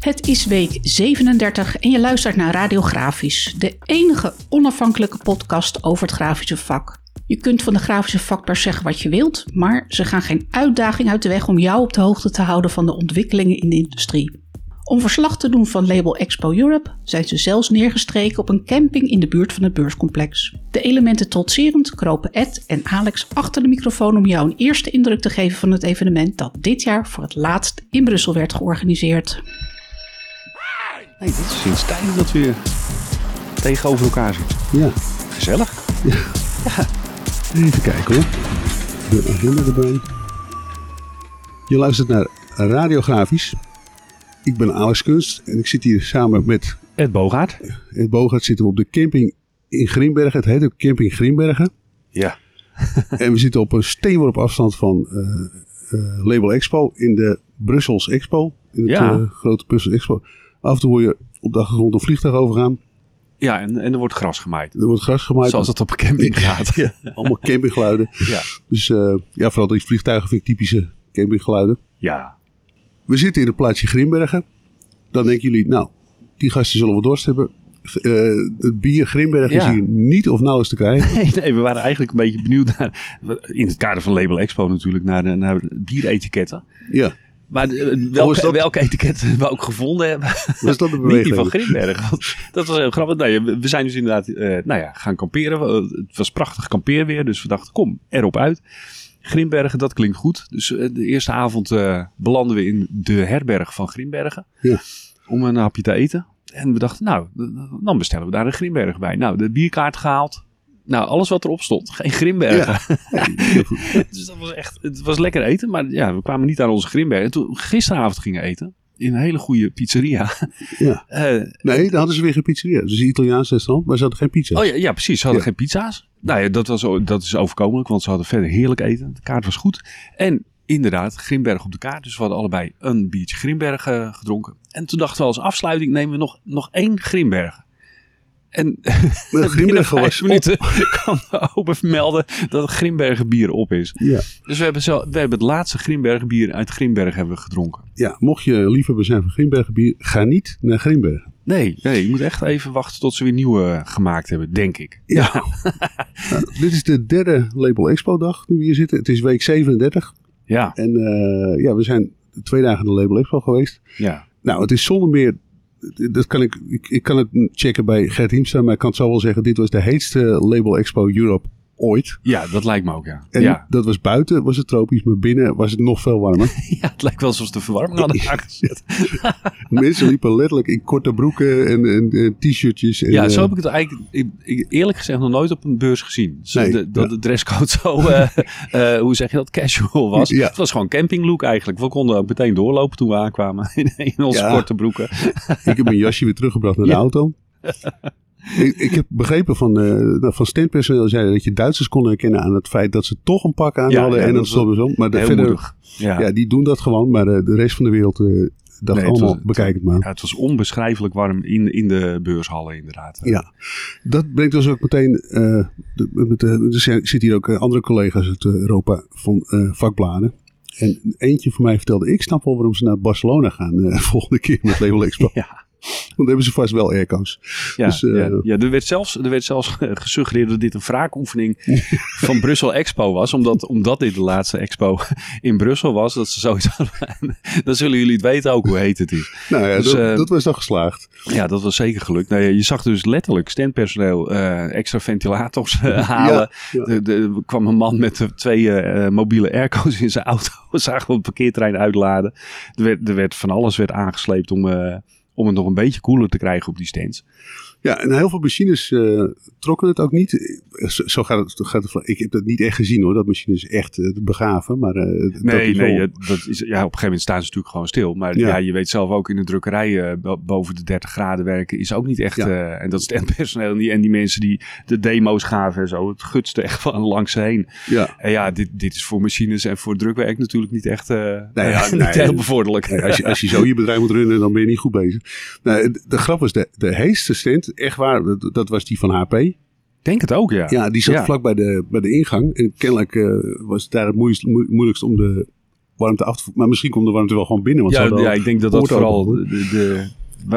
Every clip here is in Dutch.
Het is week 37 en je luistert naar Radiografisch, de enige onafhankelijke podcast over het grafische vak. Je kunt van de grafische vakpers zeggen wat je wilt, maar ze gaan geen uitdaging uit de weg om jou op de hoogte te houden van de ontwikkelingen in de industrie. Om verslag te doen van label Expo Europe zijn ze zelfs neergestreken op een camping in de buurt van het beurscomplex. De elementen trotserend kropen Ed en Alex achter de microfoon om jou een eerste indruk te geven van het evenement dat dit jaar voor het laatst in Brussel werd georganiseerd. Nee, dit is sinds tijden dat we weer tegenover elkaar zitten. Ja, Gezellig. even kijken hoor. De agenda erbij. Je luistert naar Radiografisch. Ik ben Alex Kunst en ik zit hier samen met Ed Bogaert. Ed Bogart. Zitten we op de camping in Grimbergen. Het heet ook Camping Grimbergen. Ja. En we zitten op een steenworp afstand van eh, eh, Label Expo in de Brussels Expo. In het Ja. eh, grote Brussels Expo. Af en toe hoor je op de achtergrond een vliegtuig overgaan. Ja, en, en er wordt gras gemaaid. Er wordt gras gemaaid. Zoals dat op een camping gaat. Ja, allemaal campinggeluiden. Ja. Dus eh, ja, vooral die vliegtuigen vind ik typische campinggeluiden. Ja. We zitten in het plaatsje Grimbergen. Dan denken jullie, nou, die gasten zullen wel dorst hebben. Eh, het bier Grimbergen Ja. is hier niet of nauwelijks te krijgen. Nee, nee, we waren eigenlijk een beetje benieuwd naar, in het kader van Label Expo natuurlijk, naar, de- naar bieretiketten. Ja, Maar eh, Oh, welke, dat- welke etiketten we ook gevonden hebben, was dat de niet die van? Grimberg. Dat was heel grappig. Nee, we we zijn dus inderdaad eh, nou ja, gaan kamperen. Eh, Het was prachtig kampeerweer, dus we dachten kom, erop uit. Grimbergen, dat klinkt goed. Dus de eerste avond belanden we in de herberg van Grimbergen. Ja. Om een hapje te eten. En we dachten, nou, dan bestellen we daar een Grimberg bij. Nou, de bierkaart gehaald. Nou, alles wat erop stond. Geen Grimbergen. dus dat was echt, het was lekker eten. Maar ja, we kwamen niet aan onze Grimbergen. En toen gisteravond gingen eten. In een hele goede pizzeria. Ja. Eh, Nee, dan hadden ze weer geen pizzeria. Dus Italiaans restaurant, maar ze hadden geen pizza. Oh ja, ja precies. Ze hadden Ja. geen pizza's. Nou ja, dat, was, dat is overkomelijk, want ze hadden verder heerlijk eten. De kaart was goed. En inderdaad, Grimberg op de kaart. Dus we hadden allebei een biertje Grimberg eh, gedronken. En toen dachten we als afsluiting nemen we nog, nog één Grimberg. En binnen Grimbergen vijf op. minuten kan de open vermelden dat het Grimbergen bier op is. Ja. Dus we hebben, zo, we hebben het laatste Grimbergen bier uit Grimberg hebben we gedronken. ja, mocht je liefhebber zijn van Grimbergen bier, ga niet naar Grimbergen. Nee, nee, je moet echt even wachten tot ze weer nieuwe eh, gemaakt hebben, denk ik. Ja. Nou, dit is de derde Label Expo dag nu we hier zitten. Het is week 37. Ja, En eh, ja, we zijn twee dagen de Label Expo geweest. ja. Nou, het is zonder meer. Dat kan ik, ik, kan het checken bij Gert Hiemstra, maar ik kan het zo wel zeggen. Dit was de heetste Label Expo Europe ooit. ja, dat lijkt me ook, ja. En ja. dat was buiten, was het tropisch, maar binnen was het nog veel warmer. Ja, het lijkt wel alsof ze de verwarming hadden aangezet. Mensen liepen letterlijk in korte broeken en, en, en t-shirtjes. En, Ja, zo eh, heb ik het eigenlijk ik- ik- eerlijk gezegd nog nooit op een beurs gezien. Zo Nee, de, dat ja. de dresscode zo, eh, eh, hoe zeg je dat, casual was. Ja. Het was gewoon campinglook eigenlijk. We konden ook meteen doorlopen toen we aankwamen in, in onze korte broeken. Ik heb mijn jasje weer teruggebracht naar de auto. Ik, ik heb begrepen van, nou, van standpersoneel zeiden dat je Duitsers konden herkennen aan het feit dat ze toch een pak aan Ja, hadden ja, en dat ze om. Maar de, verder. Ja. ja, die doen dat gewoon, maar eh, de rest van de wereld eh dacht Nee, allemaal, was- bekijk het maar. Ja, het was onbeschrijfelijk warm in, in de beurshallen inderdaad. Ja, dat brengt ons ook meteen. de, met de, er zitten hier ook andere collega's uit Europa van vakbladen. En eentje van mij vertelde: Ik snap wel waarom ze naar Barcelona gaan volgende keer met Label Expo. Ja. Want dan hebben ze vast wel airco's. Ja, Dus, eh, ja, ja er, werd zelfs, er werd zelfs gesuggereerd dat dit een wraakoefening van Brussel Expo was. Omdat, omdat dit de laatste expo in Brussel was. Dat ze zoiets hadden. Dan zullen jullie het weten ook hoe heet het is. Nou ja, Dus, dat, eh, dat was dan geslaagd. Ja, dat was zeker gelukt. Nou, ja, je zag dus letterlijk standpersoneel eh, extra ventilators halen. ja. Er kwam een man met twee mobiele airco's in zijn auto. We zagen we op het parkeerterrein uitladen. Er werd, er werd van alles werd aangesleept om, om het nog een beetje koeler te krijgen op die stands. Ja, en heel veel machines eh, trokken het ook niet. Zo, zo gaat, het, gaat het. Ik heb dat niet echt gezien hoor, dat machines echt eh, begaven. Maar, eh, dat Nee, is nee, ja, dat is, ja, op een gegeven moment staan ze natuurlijk gewoon stil. Maar ja, Ja. je weet zelf ook in de drukkerij bo- boven de 30 graden werken is ook niet echt. Ja. en dat is het personeel en die, en die mensen die de demo's gaven en zo. Het gutste echt van langs heen. ja. En ja, dit, dit is voor machines en voor drukwerk natuurlijk niet echt Nee, niet nee. heel bevorderlijk. Nee, als, je, als je zo je bedrijf moet runnen, dan ben je niet goed bezig. Nou, de, de grap was, de, de heetste stand, echt waar, dat, dat was die van HP. denk het ook, ja. Ja, die zat Ja. vlak bij de, bij de ingang. En kennelijk eh, was het daar het moeilijkst, moe- moeilijkst om de warmte af te Maar misschien komt de warmte wel gewoon binnen. Want Ja, ja, ik denk dat dat vooral de, de,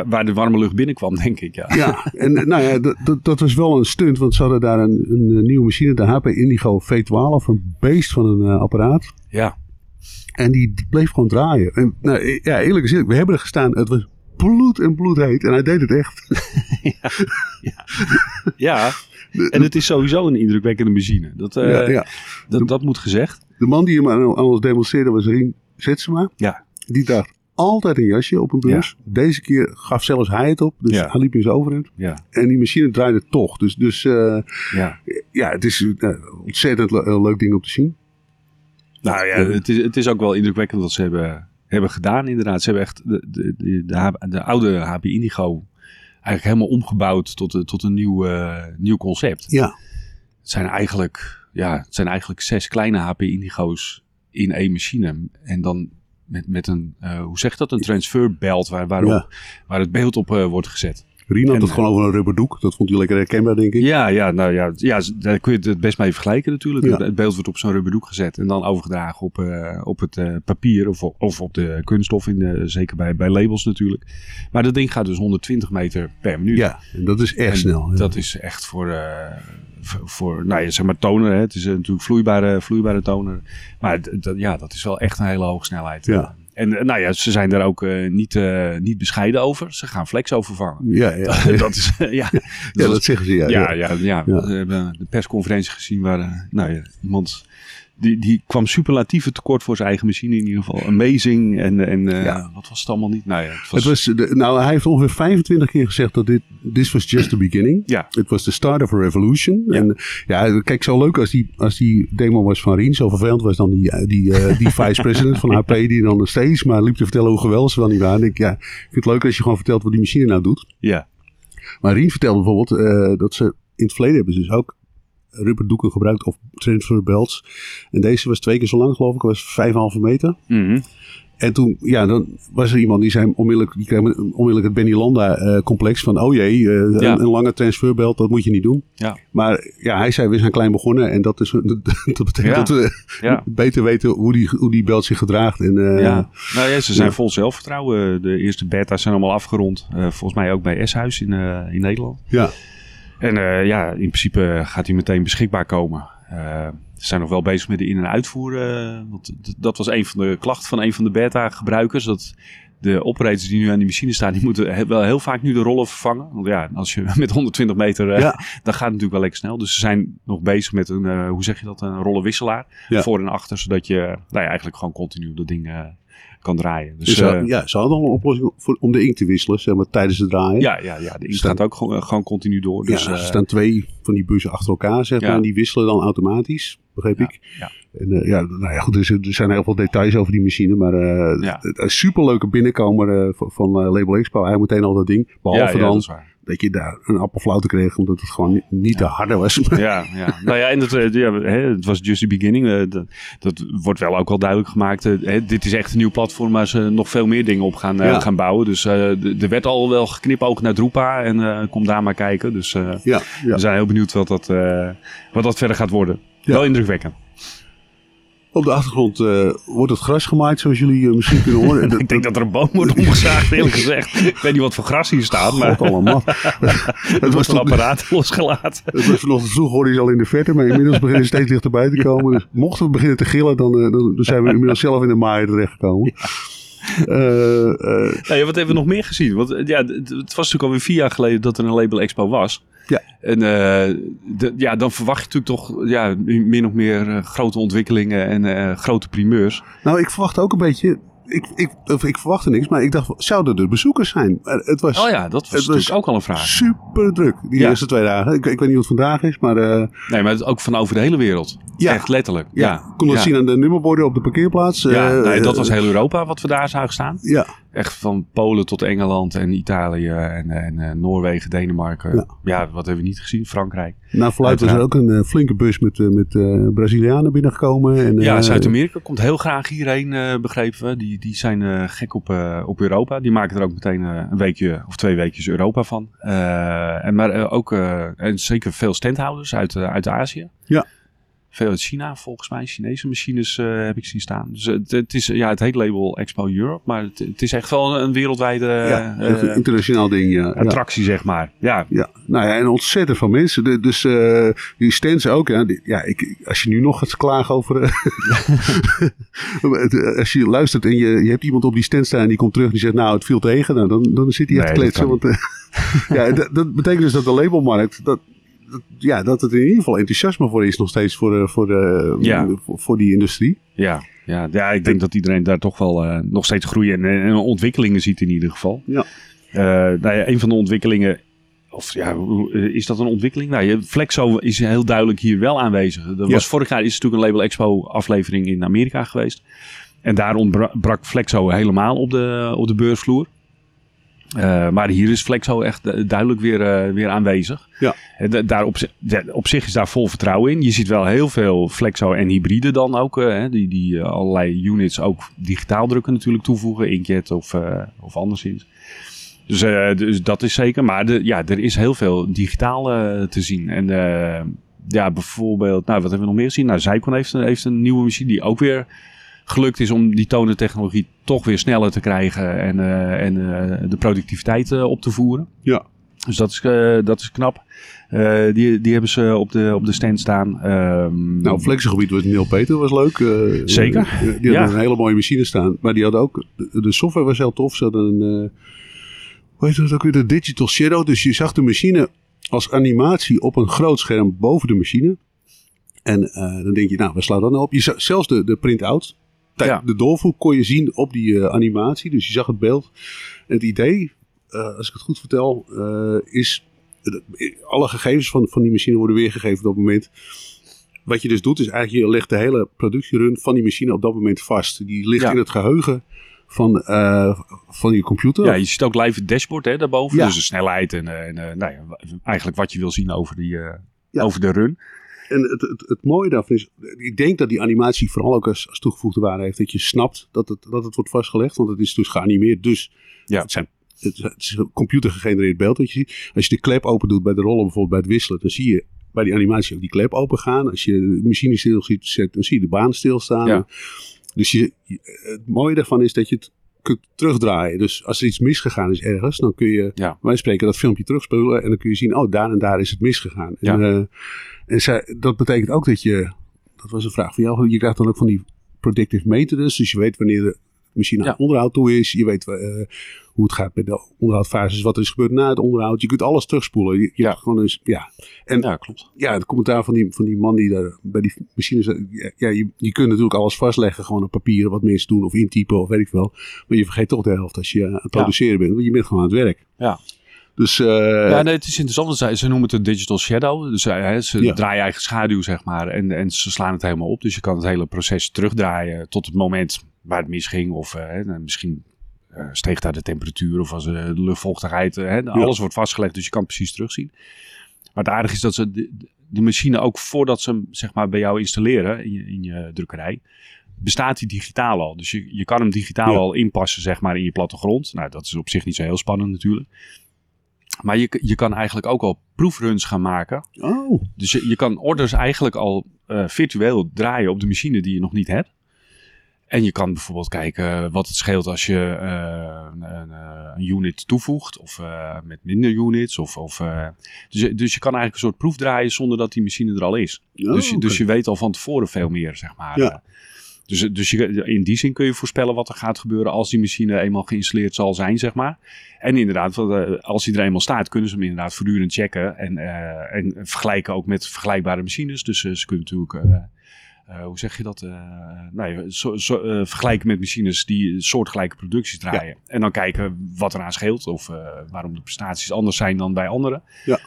waar- de warme lucht binnenkwam, denk ik. Ja. Ja, en eh, nou ja, dat- dat- was wel een stunt. Want ze hadden daar een, een nieuwe machine, de HP Indigo V12. Een beest van een eh, apparaat. ja. En die, die bleef gewoon draaien. En nou, eh, ja, eerlijk gezegd, we hebben er gestaan. Het was bloed en bloedheet. En hij deed het echt. Ja, en het is sowieso een indrukwekkende machine. Dat, eh, ja, ja. dat, dat moet gezegd. De man die hem aan, aan ons demonstreerde was Rien Zetsema. Ja. Die dacht altijd een jasje op een beurs. Deze keer gaf zelfs hij het op. Dus Ja. hij liep in zijn overhemd. Ja, En die machine draaide toch. Dus, dus eh, ja. ja, het is eh, ontzettend le- eh, leuk ding om te zien. Nou ja, het is, het is ook wel indrukwekkend wat ze hebben, hebben gedaan inderdaad. Ze hebben echt de, de, de, de, de oude HP Indigo eigenlijk helemaal omgebouwd tot, een- tot een nieuw, eh, nieuw concept. Ja, Het zijn eigenlijk, ja, het zijn eigenlijk zes kleine HP Indigo's in één machine. En dan met, met een, eh, hoe zeg je dat, een transferbelt waar, waarop, Ja. waar het beeld op eh, wordt gezet. Rien had het gewoon over een rubberdoek. Dat vond hij lekker herkenbaar, denk ik. Ja, ja, nou ja, ja, daar kun je het best mee vergelijken natuurlijk. Ja. Het beeld wordt op zo'n rubberdoek gezet en dan overgedragen op, eh, op het eh, papier of, of op de kunststof, in de, zeker bij, bij labels natuurlijk. Maar dat ding gaat dus 120 meter per minuut. Ja, dat is echt En snel. ja. Dat is echt voor, eh, voor, nou ja, zeg maar toner. Hè. Het is eh, natuurlijk vloeibare, vloeibare toner. Maar ja, dat is wel echt een hele hoge snelheid. Ja. En eh, nou ja, ze zijn daar ook eh, niet, eh, niet bescheiden over. Ze gaan flex overvangen. Ja, ja. dat is, ja, dat zeggen ze. Ja, ja, ja. ja. We hebben de persconferentie gezien waar nou ja, iemand... Die, die kwam superlatieven tekort voor zijn eigen machine in ieder geval. Amazing. En, en eh, Ja. wat was het allemaal niet? Nou ja, het was, Het was, de, nou, hij heeft ongeveer 25 keer gezegd dat dit this was just the beginning. Ja. Het was the start of a revolution. Ja. En ja, kijk, zo leuk als die, als die demo was van Rien. Zo vervelend was dan die, eh, die, eh, die vice-president van HP die dan nog steeds maar liep te vertellen hoe geweldig ze wel niet waren. En ik, ja, ik vind het leuk als je gewoon vertelt wat die machine nou doet. ja, Maar Rien vertelde bijvoorbeeld eh, dat ze in het verleden hebben ze dus ook rubberdoeken gebruikt of transfer belts. En deze was twee keer zo lang geloof ik, was 5,5 meter. Mhm. En toen, ja, dan was er iemand die zei onmiddellijk, die kreeg onmiddellijk het Benny Landa eh, complex van, oh jee, eh, Ja. een, een lange transferbelt, dat moet je niet doen. ja, Maar ja, hij zei, we zijn klein begonnen en dat, is, dat, dat betekent Ja. dat we beter weten hoe die, hoe die belt zich gedraagt. En, eh, Ja, nou ja, ze zijn vol zelfvertrouwen. De eerste beta's zijn allemaal afgerond. Volgens mij ook bij S-Huis in, in Nederland. ja, En eh, ja, in principe gaat hij meteen beschikbaar komen. Eh, ze zijn nog wel bezig met de in- en uitvoer. eh, want dat was een van de klachten van een van de beta-gebruikers. Dat de operators die nu aan die machine staan, die moeten wel heel vaak nu de rollen vervangen. Want ja, als je met 120 meter, dan gaat het natuurlijk wel lekker snel. Dus ze zijn nog bezig met een, hoe zeg je dat, een rollenwisselaar. Ja. Voor en achter, zodat je nou ja, eigenlijk gewoon continu dat ding kan draaien. Dus, dus eh, ja, ze hadden al een oplossing voor, om de inkt te wisselen, zeg maar, tijdens het draaien. ja, ja, ja, de inkt gaat ook gewoon, gewoon continu door. Dus, ja, er eh, staan twee van die bussen achter elkaar, zeg maar, Ja. en die wisselen dan automatisch, begreep ik. ja. En eh, ja, nou ja, goed, dus, er zijn heel veel details over die machine, maar eh Ja. superleuke binnenkomer eh, van, eh, Label Expo. Hij meteen al dat ding, behalve dan dat dat, je daar een appelflauwte kreeg, omdat het gewoon niet, niet te harde was. Ja, ja. nou ja, en het, eh, ja, hè, het was just the beginning. eh, dat, dat wordt wel ook wel duidelijk gemaakt. eh, hè, dit is echt een nieuw platform waar ze nog veel meer dingen op gaan, Ja. gaan bouwen. Dus er werd al wel geknipoogd naar Drupa en kom daar maar kijken. Dus ja, ja. we zijn heel benieuwd wat dat, wat dat verder gaat worden. Wel indrukwekkend. Op de achtergrond eh, wordt het gras gemaaid, zoals jullie eh, misschien kunnen horen. Ik denk dat er een boom wordt omgezaagd, eerlijk gezegd. Ik weet niet wat voor gras hier staat, maar God allemaal. het was wordt een apparaat losgelaten. Het was vanochtend vroeg, hoorde je ze al in de verte, maar inmiddels beginnen we steeds dichterbij te komen. Dus mochten we beginnen te gillen, dan, eh, dan, dan zijn we inmiddels zelf in de maaier terechtgekomen. Nou ja, wat hebben we nog meer gezien? Want ja, het het was natuurlijk alweer vier jaar geleden dat er een Label Expo was. Ja. En eh, de- ja, dan verwacht je natuurlijk toch ja, min of meer eh, grote ontwikkelingen en eh, grote primeurs. nou, ik verwacht ook een beetje. Ik, ik, of ik verwachtte niks, maar ik dacht, zouden er bezoekers zijn? Het was Oh ja, dat was Het was natuurlijk ook al een vraag. super druk, die Ja. eerste twee dagen. Ik, ik weet niet wat vandaag is, maar Nee, maar het ook van over de hele wereld. Ja. Echt letterlijk. ja, Ja, kon dat ja. zien aan de nummerborden op de parkeerplaats. Ja, nee, dat was heel Europa wat we daar zagen staan. Ja, Echt van Polen tot Engeland en Italië en, en eh, Noorwegen, Denemarken. Ja. Ja. wat hebben we niet gezien? Frankrijk. nou verluidt was er ook een eh, flinke bus met, eh, met eh, Brazilianen binnengekomen. En, Ja, Zuid-Amerika komt heel graag hierheen, begrepen we. Die, die zijn gek op, op Europa. Die maken er ook meteen een weekje of twee weekjes Europa van. En maar ook, en zeker veel standhouders uit, uit Azië. Ja. Veel uit China volgens mij. Chinese machines eh, heb ik zien staan. Dus het, het is, ja, het heet label Expo Europe. Maar het, het is echt wel een wereldwijde ja, eh, een internationaal ding, ja. ja. attractie, zeg maar. Ja, Ja, nou ja, en ontzettend veel mensen. De- dus eh, die stands ook. Ja, Die- ja ik, als je nu nog gaat klagen over. als je luistert en je, je hebt iemand op die stand staan en die komt terug en die zegt: Nou, het viel tegen. Nou, dan, dan zit hij echt Nee, kletsen. Want, ja, dat, dat betekent dus dat de labelmarkt. Dat, dat, ja, dat het in ieder geval enthousiasme voor is nog steeds voor, eh, voor, de, Ja. voor, voor die industrie. ja, ja, ja, ik denk dat iedereen daar toch wel eh, nog steeds groeien en, en ontwikkelingen ziet in ieder geval. Ja. Eh, nou ja, een van de ontwikkelingen, of ja, eh, is dat een ontwikkeling? Nou, Flexo is heel duidelijk hier wel aanwezig. Er Ja. was vorig jaar is natuurlijk een Label Expo aflevering in Amerika geweest. En daar ontbrak Flexo helemaal op de, op de beursvloer. Eh, maar hier is Flexo echt du- duidelijk weer, eh, weer aanwezig. Ja. En da- daar op, zich is daar vol vertrouwen in. Je ziet wel heel veel Flexo en hybride dan ook. eh, die die eh, allerlei units ook digitaal drukken natuurlijk toevoegen. Inkjet of, eh, of anderszins. Dus, eh, dus dat is zeker. Maar de, ja, er is heel veel digitaal eh, te zien. En eh, ja, bijvoorbeeld, nou, wat hebben we nog meer gezien? Nou, Zycon heeft, heeft een nieuwe machine die ook weer gelukt is om die tonentechnologie toch weer sneller te krijgen en, eh, en eh, de productiviteit eh, op te voeren. Ja. Dus dat is, dat is knap. Die, die hebben ze op de, op de stand staan. Ehm, Nou, op flexengebied was Neil Peter was leuk. Zeker. die Ja. hadden een hele mooie machine staan. Maar die hadden ook... De, de software was heel tof. Ze hadden een... eh, hoe heet dat ook weer? De Digital Shadow. Dus je zag de machine als animatie op een groot scherm boven de machine. En dan denk je, nou, waar slaat dat nou op? Je zag zelfs de, de print-out. Ja. De doorvoer kon je zien op die eh, animatie. Dus je zag het beeld. Het idee, eh, als ik het goed vertel, eh, is... alle gegevens van, van die machine worden weergegeven op dat moment. Wat je dus doet, is eigenlijk je legt de hele productierun van die machine op dat moment vast. Die ligt Ja. in het geheugen van, van je computer. Ja, je ziet ook live het dashboard hè, daarboven. Ja. Dus de snelheid en, en nou ja, eigenlijk wat je wil zien over, die, over de run. En het, het, het mooie daarvan is, ik denk dat die animatie vooral ook als, als toegevoegde waarde heeft. Dat je snapt dat het, dat het wordt vastgelegd, want het is dus geanimeerd. Dus Ja. het, zijn, het, is een computergegenereerd beeld dat je ziet. Als je de klep open doet bij de rollen, bijvoorbeeld bij het wisselen, dan zie je bij die animatie ook die klep open gaan. Als je de machine stil ziet zetten, dan zie je de baan stilstaan. Ja. Dus je, het mooie daarvan is dat je het terugdraaien. Dus als er iets misgegaan is ergens, dan kun je Ja. wij spreken dat filmpje terugspoelen en dan kun je zien, oh, daar en daar is het misgegaan. En, Ja. eh, en zij, dat betekent ook dat je, dat was een vraag van jou, je krijgt dan ook van die predictive maintenance, dus je weet wanneer de machine aan Ja. onderhoud toe is, je weet eh, hoe het gaat met de onderhoudfases, wat er is gebeurd na het onderhoud. Je kunt alles terugspoelen. Je, je Ja. gewoon eens, ja. En Ja, klopt. ja, het commentaar van die, van die man die daar bij die machines. Ja, ja, je, je kunt natuurlijk alles vastleggen, gewoon op papier, wat mensen doen of intypen of weet ik veel. Maar je vergeet toch de helft als je aan het produceren bent, want je bent gewoon aan het werk. Ja. Dus eh, ja, nee, het is interessant. Ze, ze noemen het een digital shadow. Dus eh, hè, ze Ja. draaien eigen schaduw, zeg maar. En, en ze slaan het helemaal op. Dus je kan het hele proces terugdraaien tot het moment waar het misging. Of eh, hè, misschien steeg daar de temperatuur of was de luchtvochtigheid. hè, Alles wordt vastgelegd, dus je kan het precies terugzien. Maar het aardige is dat ze de, de machine ook voordat ze hem zeg maar, bij jou installeren in je, in je drukkerij, bestaat die digitaal al. Dus je, je kan hem digitaal Ja. al inpassen zeg maar, in je plattegrond. Nou, dat is op zich niet zo heel spannend natuurlijk. Maar je, je kan eigenlijk ook al proefruns gaan maken. oh, Dus je, je kan orders eigenlijk al eh, virtueel draaien op de machine die je nog niet hebt. En je kan bijvoorbeeld kijken wat het scheelt als je eh, een, een, eh, een unit toevoegt. Of met minder units. Of, of, dus, je- dus je kan eigenlijk een soort proef draaien zonder dat die machine er al is. oh, dus, je- dus oké. je weet al van tevoren veel meer, zeg maar. Ja. Dus, dus je, in die zin kun je voorspellen wat er gaat gebeuren als die machine eenmaal geïnstalleerd zal zijn, zeg maar. En inderdaad, eh, als die er eenmaal staat, kunnen ze hem inderdaad voortdurend checken. En, eh, en vergelijken ook met vergelijkbare machines. Dus eh, ze kunnen natuurlijk, hoe zeg je dat? Nou ja, vergelijken met machines die soortgelijke producties draaien. En dan kijken wat eraan scheelt. Of waarom de prestaties anders zijn dan bij anderen. Ja.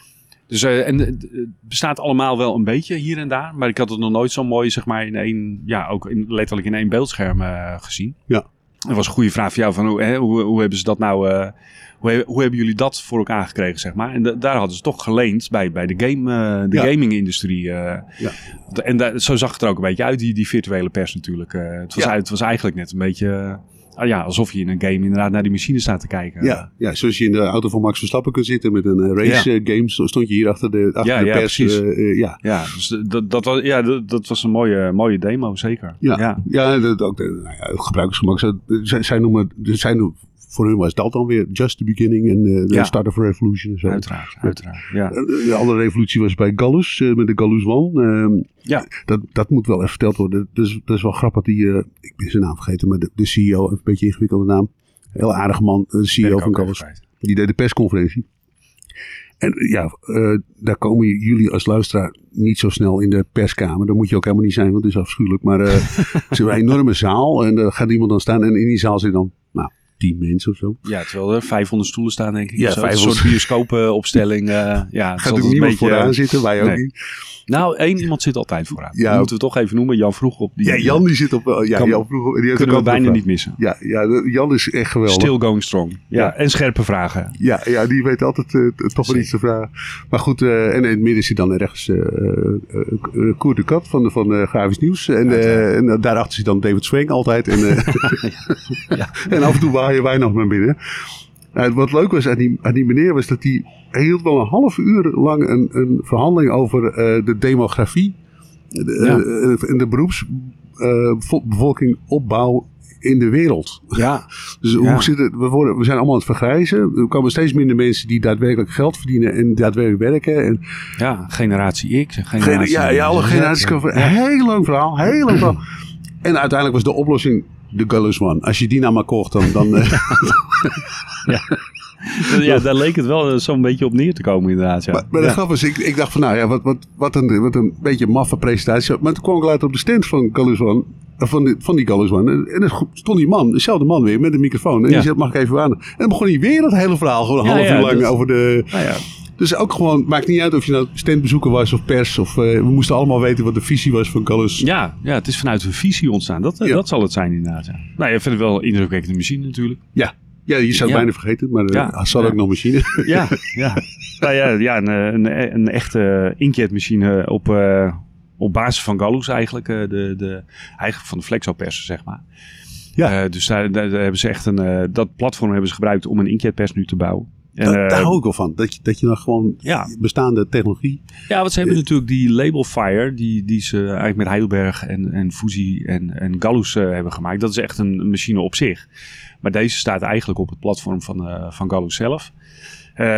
Dus eh, en eh, het bestaat allemaal wel een beetje hier en daar. Maar ik had het nog nooit zo mooi, zeg maar, in één, ja, ook in, letterlijk in één beeldscherm eh, gezien. Ja. Dat was een goede vraag voor jou. Van hoe, hè, hoe, hoe hebben ze dat nou, eh, hoe, hoe hebben jullie dat voor elkaar gekregen, zeg maar? En da- daar hadden ze toch geleend bij, bij de, game, eh, de Ja. gaming-industrie. eh. Ja. En daar- zo zag het er ook een beetje uit, die, die virtuele pers natuurlijk. Eh, het, was, Ja. uit- het was eigenlijk net een beetje... ah ja, alsof je in een game inderdaad naar die machine staat te kijken. Ja, ja, zoals je in de auto van Max Verstappen kunt zitten met een eh, race Ja. eh, game, stond je hier achter de, achter Ja, de pers. eh, ja. Ja, dus dat, dat, was, ja dat, dat was een mooie, mooie demo, zeker. Ja, ja. dat, ook nou gebruikersgemak. Zij noemen, zij noemen, voor hun was dat dan weer just the beginning en eh, Ja. start of a revolution. En zo. Uiteraard, uiteraard. Ja. Eh, De andere revolutie was bij Gallus, eh, met de Gallus One. Ehm, Ja. dat, dat moet wel even verteld worden. Dus, dat is wel grappig. Die, eh, ik ben zijn naam vergeten, maar de, de CEO, een beetje ingewikkelde naam. Heel aardige man, de CEO van Gallus. Die deed de persconferentie. En eh, ja, eh, daar komen jullie als luisteraar niet zo snel in de perskamer. Daar moet je ook helemaal niet zijn, want het is afschuwelijk. Maar eh ze hebben een enorme zaal en daar gaat iemand dan staan. En in die zaal zit dan, tien mensen of zo. Ja, terwijl er 500 stoelen staan, denk ik. Ja, zo. 500. Een soort bioscoopopstelling. eh ja, Gaat er een niemand beetje, vooraan eh, zitten, wij ook nee. niet. Nou, één iemand zit altijd vooraan. Ja. Moeten we toch even noemen. Jan vroeg op. Die, Ja, Jan die zit op... eh, ja, Kan- Jan vroeger, die kunnen we bijna niet missen. Ja, ja, Jan is echt geweldig. Still going strong. Ja, Ja. en scherpe vragen. Ja, ja, die weet altijd toch wel iets te vragen. Maar goed, en in het midden zit dan eh, eh, Koer de Kat van, van Grafisch Nieuws. En, en daarachter zit dan David Swing altijd. En, eh, en af en toe wij nog maar binnen. Nou, wat leuk was aan die, aan die meneer was dat hij hij hield wel een half uur lang een, een verhandeling over eh, de demografie. De, Ja. eh, en de beroepsbevolking opbouw in de wereld. Ja, Dus Ja. hoe zit het? We, worden, we zijn allemaal aan het vergrijzen. Er komen steeds minder mensen die daadwerkelijk geld verdienen en daadwerkelijk werken. En ja, generatie X en Gen- generatie ja, ja, alle generaties. Heel lang verhaal, heel lang verhaal. En uiteindelijk was de oplossing de Gullus One. Als je die nou maar kocht, dan... dan eh, Ja, daar leek het wel eh, zo'n beetje op neer te komen inderdaad. Ja. maar maar de Ja. grap ik, ik dacht van nou ja, wat, wat, wat, een, wat een beetje maffe presentatie. Maar toen kwam ik later op de stand van Gullus One. eh, Van die, van die Gullus One. En, er stond die man, dezelfde man weer, met een microfoon. En Ja. die zei, mag ik even aan? En dan begon hij weer het hele verhaal, gewoon een Ja, half ja, uur lang dat- over de... Nou ja, Dus ook gewoon, maakt niet uit of je nou standbezoeker was of pers. Of, eh, we moesten allemaal weten wat de visie was van Gallus. ja, ja, het is vanuit een visie ontstaan. Dat, eh, Ja. dat zal het zijn inderdaad. Ja. Nou, je vindt het wel indrukwekkende machine natuurlijk. Ja, ja je zou het Ja. bijna vergeten, maar eh Ja. hadden ook nog machine. Ja, ja. nou ja, ja een, een, een echte inkjetmachine op, op basis van Gallus eigenlijk. de, de, eigenlijk van de Flexopers, zeg maar. Ja. Dus daar, hebben ze echt een, dat platform hebben ze gebruikt om een inkjetpers nu te bouwen. En, Daar, eh, daar hou ik wel van. Dat je, dat je dan gewoon Ja. bestaande technologie. Ja, want ze hebben natuurlijk die Label Fire, die, die ze eigenlijk met Heidelberg en, en Fuji en, en Gallus eh, hebben gemaakt. Dat is echt een, machine op zich. Maar deze staat eigenlijk op het platform van, eh van Gallus zelf.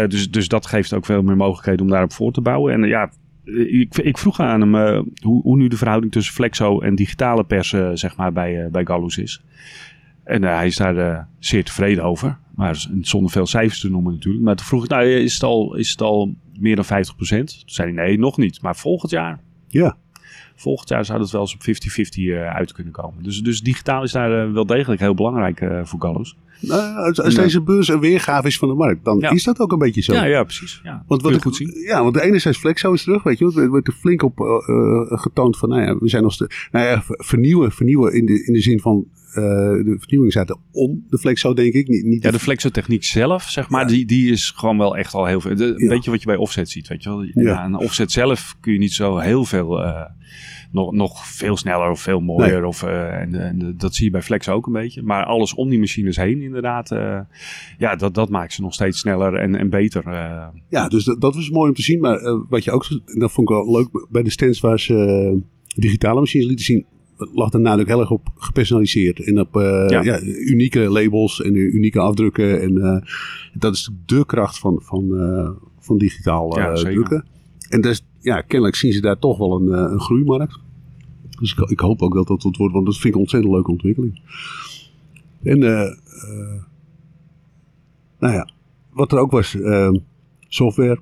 Dus, dus dat geeft ook veel meer mogelijkheden om daarop voor te bouwen. En ja, ik, ik vroeg aan hem hoe, hoe nu de verhouding tussen Flexo en digitale pers zeg maar, bij, bij Gallus is. En eh, hij is daar eh, zeer tevreden over. Maar zonder veel cijfers te noemen natuurlijk. Maar toen vroeg ik, nou, is het al, is het al meer dan 50%? Toen zei hij, nee, nog niet. Maar volgend jaar, Ja, volgend jaar zou het wel eens op 50-50 eh, uit kunnen komen. Dus, dus digitaal is daar wel degelijk heel belangrijk voor Gallus. Nou, als, als deze beurs een weergave is van de markt, dan Ja. is dat ook een beetje zo. Ja, ja, precies. Ja, Want wat ik, goed zien. Ja, want de enerzijds Flexo is terug, weet je wel. Er wordt er flink op eh, eh, getoond van, nou ja, we zijn nog steeds... Nou ja, ver- vernieuwen, vernieuwen in de, in de zin van... eh, de vernieuwing zaten om de Flexo, denk ik. Niet, niet Ja, de flexotechniek zelf, zeg maar, Ja. die, die is gewoon wel echt al heel veel. De, een Ja. beetje wat je bij offset ziet, weet je wel. Ja. Ja. een offset zelf kun je niet zo heel veel, eh, nog, nog veel sneller of veel mooier. Of, eh, en, en dat zie je bij flex ook een beetje. Maar alles om die machines heen, inderdaad, eh, ja, dat, dat maakt ze nog steeds sneller en, en beter. eh. Ja, dus dat, dat was mooi om te zien. Maar eh, wat je ook, dat vond ik wel leuk, bij de stands waar ze eh, digitale machines lieten zien, lag er nadruk heel erg op gepersonaliseerd. En op eh, Ja. ja. unieke labels en unieke afdrukken. En eh, dat is de kracht van, van, eh, van digitaal Ja, eh, drukken. En dus, ja, kennelijk zien ze daar toch wel een, eh, een groeimarkt. Dus ik, ik hoop ook dat dat wordt, want dat vind ik een ontzettend leuke ontwikkeling. En, eh, eh, nou ja, wat er ook was, software.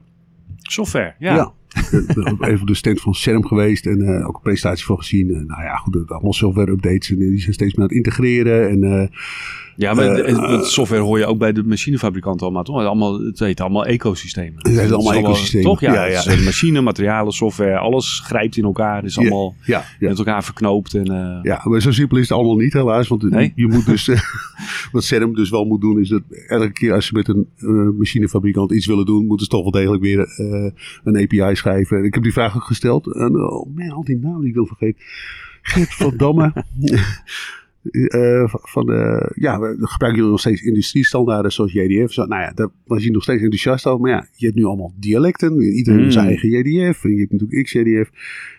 Software, ja. Ja. Eh, Even op de stand van CERM geweest en eh, ook een presentatie van gezien. En, nou ja, goed, allemaal software updates en die zijn steeds meer aan het integreren. En eh, Ja, maar Eh, software hoor je ook bij de machinefabrikanten allemaal, toch? Allemaal, het heet allemaal ecosystemen. Het heet allemaal ecosystemen. Toch? Ja, Ja, ja. machine, materialen, software, alles grijpt in elkaar. is allemaal ja, ja. met elkaar verknoopt. En, Ja, maar zo simpel is het allemaal niet helaas. Want Nee? je moet dus, wat CERM dus wel moet doen, is dat elke keer als ze met een machinefabrikant iets willen doen, moeten ze toch wel degelijk weer een API schrijven. En ik heb die vraag ook gesteld. En, oh man, al die namen die ik wil vergeten. Gert van Damme. eh, van de, ja, we gebruiken jullie nog steeds industriestandaarden zoals JDF. Zo, nou ja, daar was hij nog steeds enthousiast over. Maar ja, je hebt nu allemaal dialecten. Iedereen heeft zijn Mm. eigen JDF. En je hebt natuurlijk XJDF.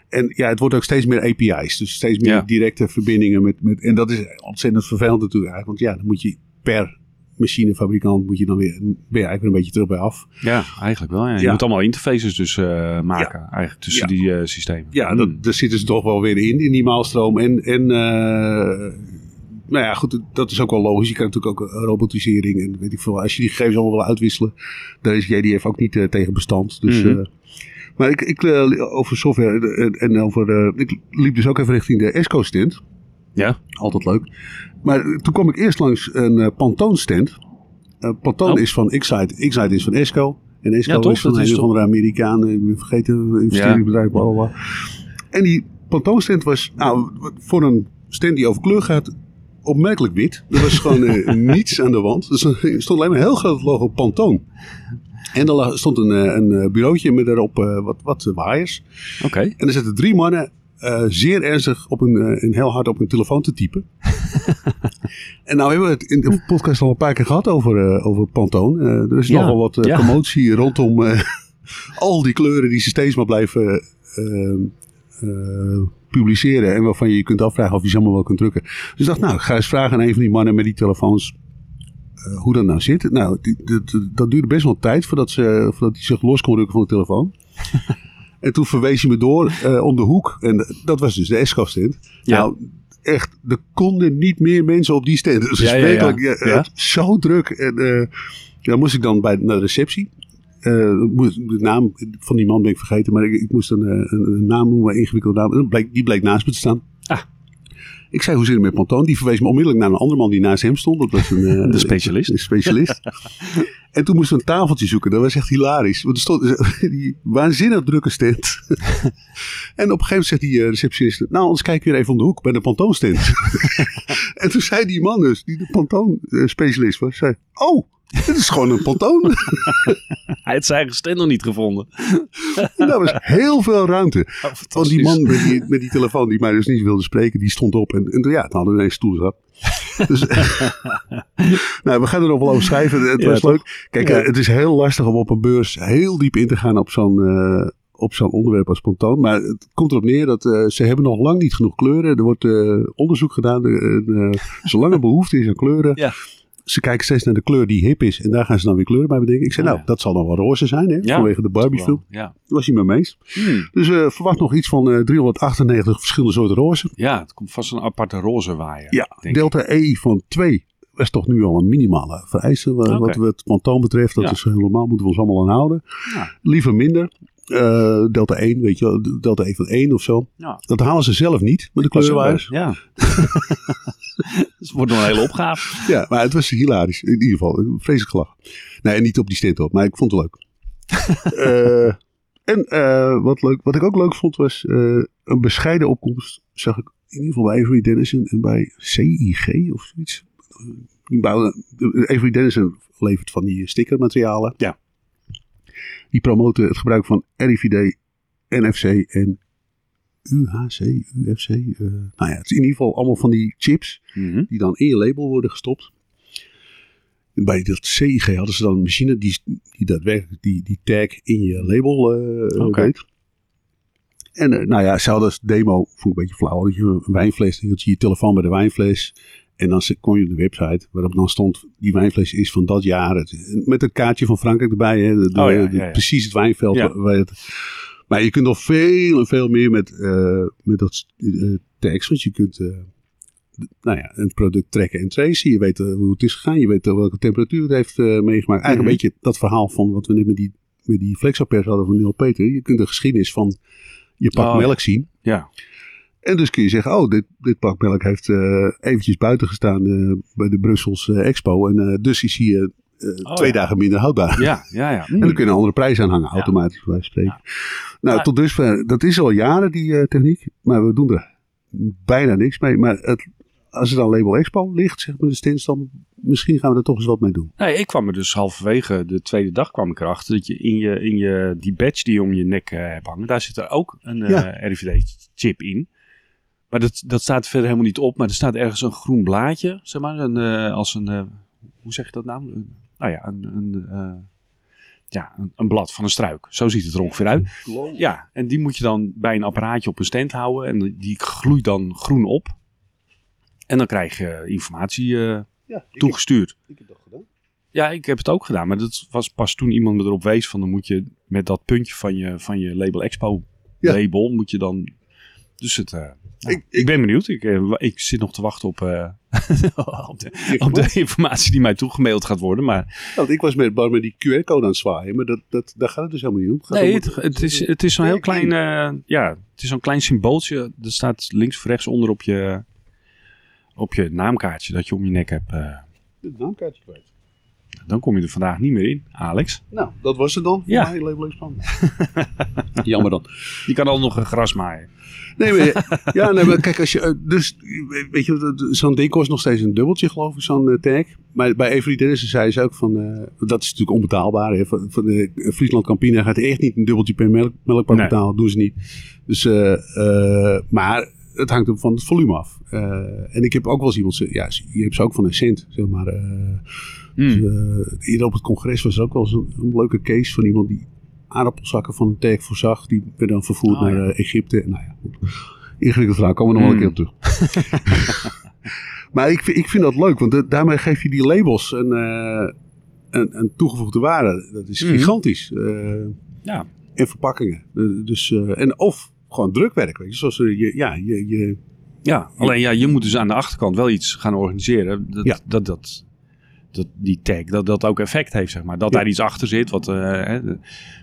En ja, het wordt ook steeds meer API's. Dus steeds meer Ja. directe verbindingen. Met, met, en dat is ontzettend vervelend natuurlijk eigenlijk. Want ja, dan moet je per machinefabrikant moet je dan weer, ben je eigenlijk weer een beetje terug bij af. Ja, eigenlijk wel. Ja. Je Ja. moet allemaal interfaces dus eh, maken eigenlijk tussen die eh, systemen. Ja, Hmm. dat, daar zitten ze toch wel weer in, in die maalstroom. En, en eh, nou ja, goed, dat is ook wel logisch. Je krijgt natuurlijk ook robotisering en weet ik veel. Als je die gegevens allemaal wil uitwisselen, daar is JDF ook niet tegen bestand. Dus, Mhm. maar ik, ik over software en, en over, ik liep dus ook even richting de ESCO stand. Ja? Altijd leuk. Maar eh, toen kwam ik eerst langs een eh, Pantone stand. Eh, Pantone Oh. is van Excite, Excite is van ESCO. En ESCO Ja, toch? is van Dat een of andere Amerikaan, eh, ik vergeten, investeringsbedrijf, bla bla bla. En die Pantone stand was, nou, voor een stand die over kleur gaat, opmerkelijk wit. Er was gewoon eh, niets aan de wand. Dus er stond alleen maar een heel groot logo Pantone. En er stond een, eh, een eh, bureautje met daarop eh, wat, wat waaiers. Oké. En er zitten drie mannen eh, zeer ernstig op een, en heel hard op hun telefoon te typen. en nou hebben we het in de podcast al een paar keer gehad over, eh, over Pantone. Eh, er is Ja, nogal wat ja. commotie rondom al die kleuren die ze steeds maar blijven publiceren. En waarvan je je kunt afvragen of je ze allemaal wel kunt drukken. Dus ik dacht, nou, ik ga eens vragen aan een van die mannen met die telefoons hoe dat nou zit. Nou, die, dat duurde best wel tijd voordat, ze, voordat hij zich los kon rukken van de telefoon. en toen verwees hij me door eh, om de hoek. En dat was dus de Esco stand. Ja. Nou, echt, er konden niet meer mensen op die stand. Dus Ja, ja, ja. zo druk. En eh dan moest ik dan bij, naar de receptie. Eh, de naam van die man ben ik vergeten, maar ik, ik moest een, een, een naam noemen, ingewikkelde naam. Die bleek naast me te staan. Ik zei, hoe zit het met Pantone? Die verwees me onmiddellijk naar een andere man die naast hem stond. Dat was een, eh, De specialist. Een specialist. en toen moesten we een tafeltje zoeken. Dat was echt hilarisch. Want er stond die waanzinnig drukke stand. en op een gegeven moment zegt die eh, receptionist... Nou, anders kijk weer even om de hoek bij de Pantone stand. en toen zei die man dus, die de Pantone eh, specialist was... Zei, oh, dit is gewoon een Pantone. Hij had zijn eigen stand nog niet gevonden. en daar was heel veel ruimte. Oh, Want die man met die, met die telefoon die mij dus niet wilde spreken, die stond op. En, en ja, het hadden we ineens stoel zat. Dus, nou, we gaan er nog wel over schrijven. Het Ja, was toch? leuk. Kijk, Ja. eh, het is heel lastig om op een beurs heel diep in te gaan op zo'n eh, op zo'n onderwerp als spontaan. Maar het komt erop neer dat eh, ze hebben nog lang niet genoeg kleuren. Er wordt onderzoek gedaan. Uh, zolang er behoefte is aan kleuren. Ja. Ze kijken steeds naar de kleur die hip is. En daar gaan ze dan weer kleuren bij bedenken. Ik zei, Oh, nou, ja. dat zal dan wel roze zijn. Hè, Ja. vanwege de Barbie film. Ja. Daar was hij mee eens. Hmm. Dus eh, verwacht nog iets van eh, 398 verschillende soorten roze. ja, het komt vast een aparte roze waaier. Ja, ik. delta E van 2 is toch nu al een minimale vereiste. Wat, Oké. wat het pantoon betreft, dat is helemaal, moeten we ons allemaal aan houden. Ja. Liever minder. Eh, delta 1, weet je wel, delta E van 1 of zo. Ja. Dat halen ze zelf niet met de Dat kleurenwaaiers. Ja. het wordt nog een hele opgave. Ja, maar het was hilarisch. In ieder geval, vreselijk gelachen. Nee, niet op die stand op, maar ik vond het leuk. Eh, en eh, wat, leuk, wat ik ook leuk vond was een bescheiden opkomst. Zag ik in ieder geval bij Avery Dennison en bij CIG of zoiets. Avery Dennison levert van die stickermaterialen. Ja. Die promoten het gebruik van RIVD, NFC en UHC, UFC. eh, nou ja, het is in ieder geval allemaal van die chips Mhm. die dan in je label worden gestopt. Bij dat CIG hadden ze dan een machine die, die daadwerkelijk die, die tag in je label eh Oké. deed. En eh, nou ja, ze hadden als demo, vond ik een beetje flauw, dat je een wijnfles, dan hield je je telefoon bij de wijnfles. En dan kon je op de website, waarop dan stond, die wijnfles is van dat jaar. Het- met een kaartje van Frankrijk erbij, hè, de- Oh ja, de- ja, ja. precies het wijnveld. Waar- het, maar je kunt nog veel en veel meer met, eh, met dat eh, tags, want je kunt... eh, nou ja, een product trekken en tracen. Je weet hoe het is gegaan. Je weet welke temperatuur het heeft meegemaakt. Eigenlijk Mhm. een beetje dat verhaal van wat we net met die, met die flexopers hadden van Neil Peter. Je kunt de geschiedenis van je pak Oh, melk zien. Ja. En dus kun je zeggen, oh, dit, dit pak melk heeft eh, eventjes buiten gestaan eh, bij de Brussels eh, Expo. En dus is eh, Oh, twee ja. dagen minder houdbaar. Ja, ja, ja. En dan kun je een andere prijs aanhangen, automatisch bij spreken. Nou, tot dusver, dat is al jaren die techniek, maar we doen er bijna niks mee. Maar het, als er dan label Expo ligt, zeg maar de stands, dan misschien gaan we er toch eens wat mee doen. Nee, ik kwam er dus halverwege de tweede dag kwam ik erachter dat je in je, in je die badge die je om je nek hebt hangen, daar zit er ook een Ja. RFID-chip in. Maar dat, dat staat verder helemaal niet op. Maar er staat ergens een groen blaadje, zeg maar. Een, eh, als een, eh, hoe zeg je dat nou? Een- nou ja, een, een, eh, ja een, een blad van een struik. Zo ziet het er ongeveer uit. Ja, en die moet je dan bij een apparaatje op een stand houden. En die gloeit dan groen op. En dan krijg je informatie Ja, ik toegestuurd. heb, ik heb dat gedaan. Ja, ik heb het ook gedaan. Maar dat was pas toen iemand me erop wees van dan moet je met dat puntje van je, van je Label Expo Ja. label moet je dan... Dus het... eh, nou, Ik- ben benieuwd. Ik, eh, ik zit nog te wachten op, eh, op, de, op de informatie die mij toegemaild gaat worden. Maar Want ik was met, maar met die QR-code aan het zwaaien, maar dat, dat, daar gaat het dus helemaal niet om. gaat nee, het, het is, het is zo'n heel klein... ja, het is zo'n klein symbooltje. Dat staat links of rechts onder op je, op je naamkaartje dat je om je nek hebt. Het naamkaartje kwijt. Dan kom je er vandaag niet meer in, Alex. Nou, dat was het dan. Ja. Label expand. Jammer dan. Je kan al nog een gras maaien. Nee, maar, ja, nee, maar kijk, als je, eh, dus, weet je, zo'n ding kost nog steeds een dubbeltje, geloof ik, zo'n eh, tag. Maar bij Avery Dennissen zei ze ook van, eh, dat is natuurlijk onbetaalbaar. Hè, van, van de Friesland Campina gaat echt niet een dubbeltje per melk, melkpak Nee. betalen, doen ze niet. Dus, maar het hangt ook van het volume af. En ik heb ook wel eens iemand, ja, je hebt ze ook van een cent, zeg maar. Eh, Hmm. eh, eerder op het congres was er ook wel eens een, een leuke case van iemand die aardappelzakken van een tag voorzag. Die werden dan vervoerd Oh, naar ja. eh, Egypte. Nou ja. Ingewikkeld verhaal, komen we nog wel een keer op terug. maar ik, vind- ik vind dat leuk, want daarmee geef je die labels een, eh, een, een toegevoegde waarde. Dat is Mhm. gigantisch. Eh, Ja. en verpakkingen. Eh, dus, eh, en of gewoon drukwerk, weet je. Zoals eh, je, ja, je, je, Ja, alleen ja, je moet dus aan de achterkant wel iets gaan organiseren. Dat, Ja. dat, dat, dat die tag, dat dat ook effect heeft, zeg maar. Dat Ja. daar iets achter zit wat eh,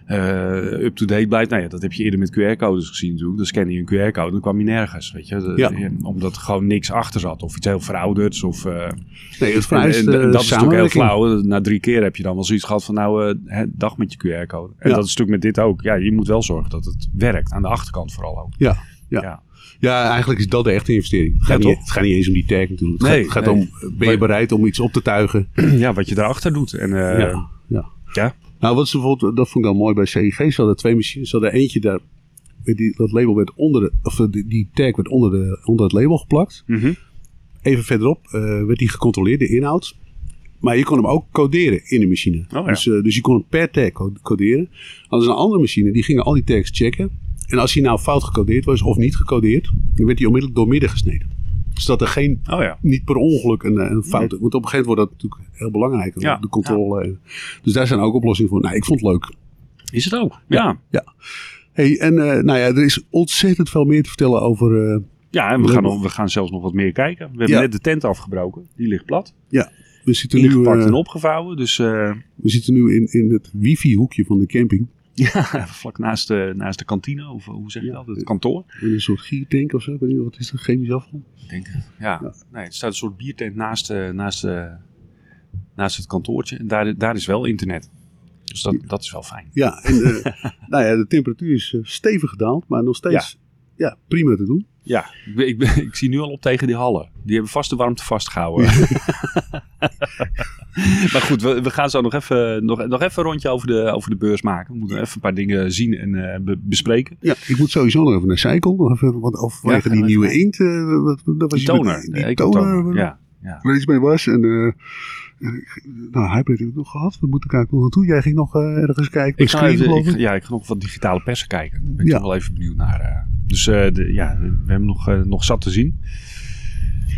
eh, up-to-date blijft. Nou ja, dat heb je eerder met QR-codes gezien natuurlijk. Dan scan je een QR-code, dan kwam je nergens, weet je. Ja. en Omdat er gewoon niks achter zat. Of iets heel verouderds. Of, eh, nee, het en, vereist en- en eh, dat is natuurlijk heel flauw. Na drie keer heb je dan wel zoiets gehad van nou, eh, dag met je QR-code. En dat is natuurlijk met dit ook. Ja, je moet wel zorgen dat het werkt. Aan de achterkant vooral ook. Ja, ja. Ja. Eigenlijk is dat de echte investering. Het gaat, Ja, niet, het gaat niet eens om die tag natuurlijk. Het Nee, gaat, het gaat nee. om, ben je bereid om iets op te tuigen? ja, wat je daarachter doet. En, eh, ja, ja. ja. Nou, wat ze bijvoorbeeld, dat vond ik dan mooi bij CIG. Ze hadden twee machines. Ze hadden eentje daar, die, dat label werd onder de, of eh, die, die tag werd onder, de, onder het label geplakt. Mhm. Even verderop eh, werd die gecontroleerd, de inhoud. Maar je kon hem ook coderen in de machine. Oh, ja. dus, dus je kon hem per tag co- coderen. Ze een andere machine, die gingen al die tags checken. En als hij nou fout gecodeerd was of niet gecodeerd, dan werd hij onmiddellijk doormidden gesneden. Zodat er geen Oh ja. niet per ongeluk een, eh, een fout. Want op een gegeven moment wordt dat natuurlijk heel belangrijk. Ja, de controle. Dus daar zijn ook oplossingen voor. Nou, ik vond het leuk. Is het ook? Ja. Ja. Hey, en eh, nou ja, er is ontzettend veel meer te vertellen over. eh, Ja, en we gaan, nog- we gaan zelfs nog wat meer kijken. We hebben net de tent afgebroken. Die ligt plat. ja, we zitten nu, Ingepakt eh, en opgevouwen. Dus eh, we zitten nu in, in het wifi-hoekje van de camping. ja, vlak naast de, naast de kantine. Of hoe zeg je Ja. dat? Het kantoor. In een soort giertank of zo. Ik weet niet wat is dat? Chemisch afval. Ik denk het. Ja. Ja. Nee, er staat een soort biertent naast, eh, naast, eh, naast het kantoortje. En daar, daar is wel internet. Dus dat, dat is wel fijn. Ja, en eh, nou ja, de temperatuur is eh, stevig gedaald. Maar nog steeds ja. prima te doen. Ja, ik, ben- ik, ben- ik zie nu al op tegen die hallen. Die hebben vast de warmte vastgehouden. maar goed, we, we gaan zo nog even, nog, nog even een rondje over de, over de beurs maken. We moeten even een paar dingen zien en eh, be- bespreken. Ja, ik moet sowieso nog even naar Cycle. Nog even, wat over Ja, die we nieuwe inkt. eh, wat, dat was Die met- toner. Die, de toner. Ja, ja. waar iets mee was. En uh, nou, Hybrid heb ik nog gehad. We moeten kijken naartoe. Jij ging nog uh, ergens kijken. Ik ga, even, ik, ik. ja, ik ga nog wat digitale persen kijken. Daar ben ik Ja. toch wel even benieuwd naar. Dus eh, de, ja, we hebben nog, eh, nog zat te zien.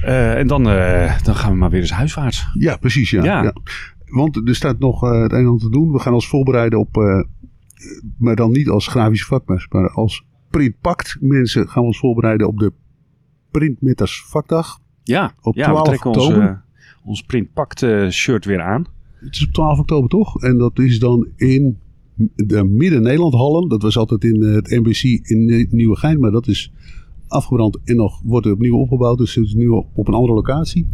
Eh, en dan, dan gaan we maar weer eens huiswaarts. Ja, precies. Ja, Ja. ja. Want er staat nog uh, het een en ander te doen. We gaan ons voorbereiden op, uh, maar dan niet als grafische vakmes, maar als printpakt mensen gaan we ons voorbereiden op de Printmitters vakdag. Ja, Op ja we 12 trekken ons, oktober. eh, ons printpakt eh, shirt weer aan. Het is op 12 oktober toch? En dat is dan in de Midden-Nederland hallen. Dat was altijd in eh, het NBC in Nieuwegein, maar dat is afgebrand en nog wordt er opnieuw opgebouwd. Dus het is nu op, een andere locatie.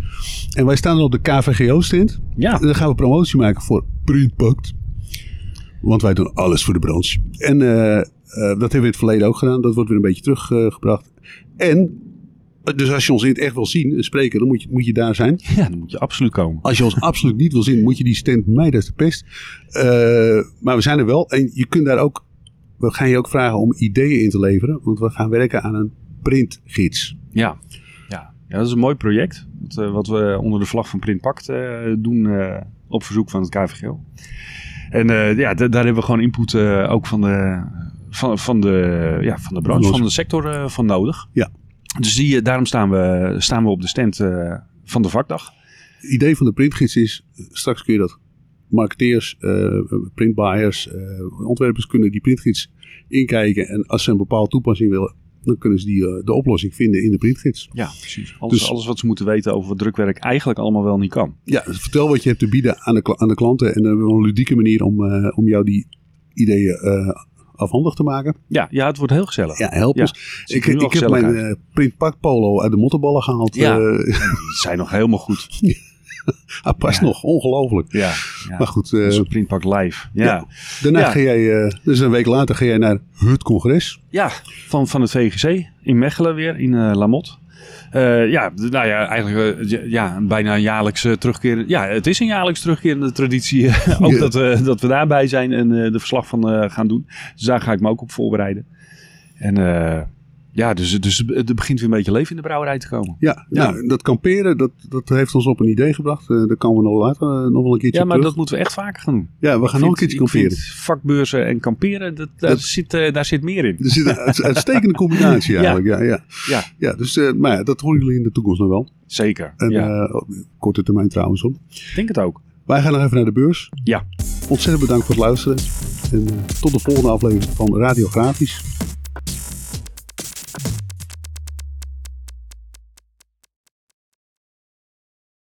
En wij staan op de KVGO-stand. Ja, En dan gaan we promotie maken voor Printpakt. Want wij doen alles voor de branche. En uh, uh, dat hebben we in het verleden ook gedaan. Dat wordt weer een beetje teruggebracht. en, dus als je ons in het echt wil zien en spreken, dan moet je, moet je daar zijn. ja, dan moet je absoluut komen. Als je ons absoluut niet wil zien, moet je die stand mij, dat is de pest. Uh, maar we zijn er wel. En je kunt daar ook, we gaan je ook vragen om ideeën in te leveren. Want we gaan werken aan een printgids. Ja. Ja. ja, dat is een mooi project. Wat, eh, wat we onder de vlag van Printpact eh, doen eh, op verzoek van het KVGO. En eh, ja, daar hebben we gewoon input eh, ook van de, van, van de, ja, van de branche, van de sector eh, van nodig. Ja. Dus die, eh, daarom staan we, staan we op de stand eh, van de vakdag. Het idee van de printgids is, straks kun je dat marketeers, eh, printbuyers, ontwerpers kunnen die printgids inkijken. En als ze een bepaalde toepassing willen, dan kunnen ze die, de oplossing vinden in de printgids. Ja, precies. Alles, Dus- alles wat ze moeten weten over wat drukwerk eigenlijk allemaal wel niet kan. Ja, dus vertel wat je hebt te bieden aan de, aan de klanten. En dan hebben we een ludieke manier om, om jou die ideeën afhandig te maken. Ja, ja, het wordt heel gezellig. Ja, help Ja, ons. Ik, ik heb mijn uit. eh, printpak polo uit de mottenballen gehaald. Ja. Eh, Die zijn nog helemaal goed. ah, past Ja. nog, ongelooflijk. Ja, ja. Maar goed, eh, Onze printpak live. Ja, ja. ja. daarna Ja. ga jij, dus een week later ga jij naar het congres. van, van het VGC in Mechelen weer, in eh Lamot. Eh, ja, nou ja, eigenlijk eh, ja, een bijna een jaarlijks uh, terugkerende... Ja, het is een jaarlijks terugkerende traditie. eh, ook dat, we dat we daarbij zijn en eh, de verslag van eh, gaan doen. Dus daar ga ik me ook op voorbereiden. En eh, ja, dus, dus het begint weer een beetje leven in de brouwerij te komen. Ja, Ja. Nou, dat kamperen, dat, dat heeft ons op een idee gebracht. Eh daar komen we nog later eh, nog wel een keertje Ja, maar terug. dat moeten we echt vaker gaan doen. ja, we gaan nog een keertje kamperen. vakbeurzen en kamperen, dat, daar, Dat- zit, eh, daar zit meer in. Er zit een uit- uitstekende combinatie eigenlijk. Ja, ja. Ja. ja dus maar ja, dat horen jullie in de toekomst nog wel. Zeker. En ja, op korte termijn trouwens om. ik denk het ook. Wij gaan nog even naar de beurs. Ja. Ontzettend bedankt voor het luisteren. En tot de volgende aflevering van Radiografisch.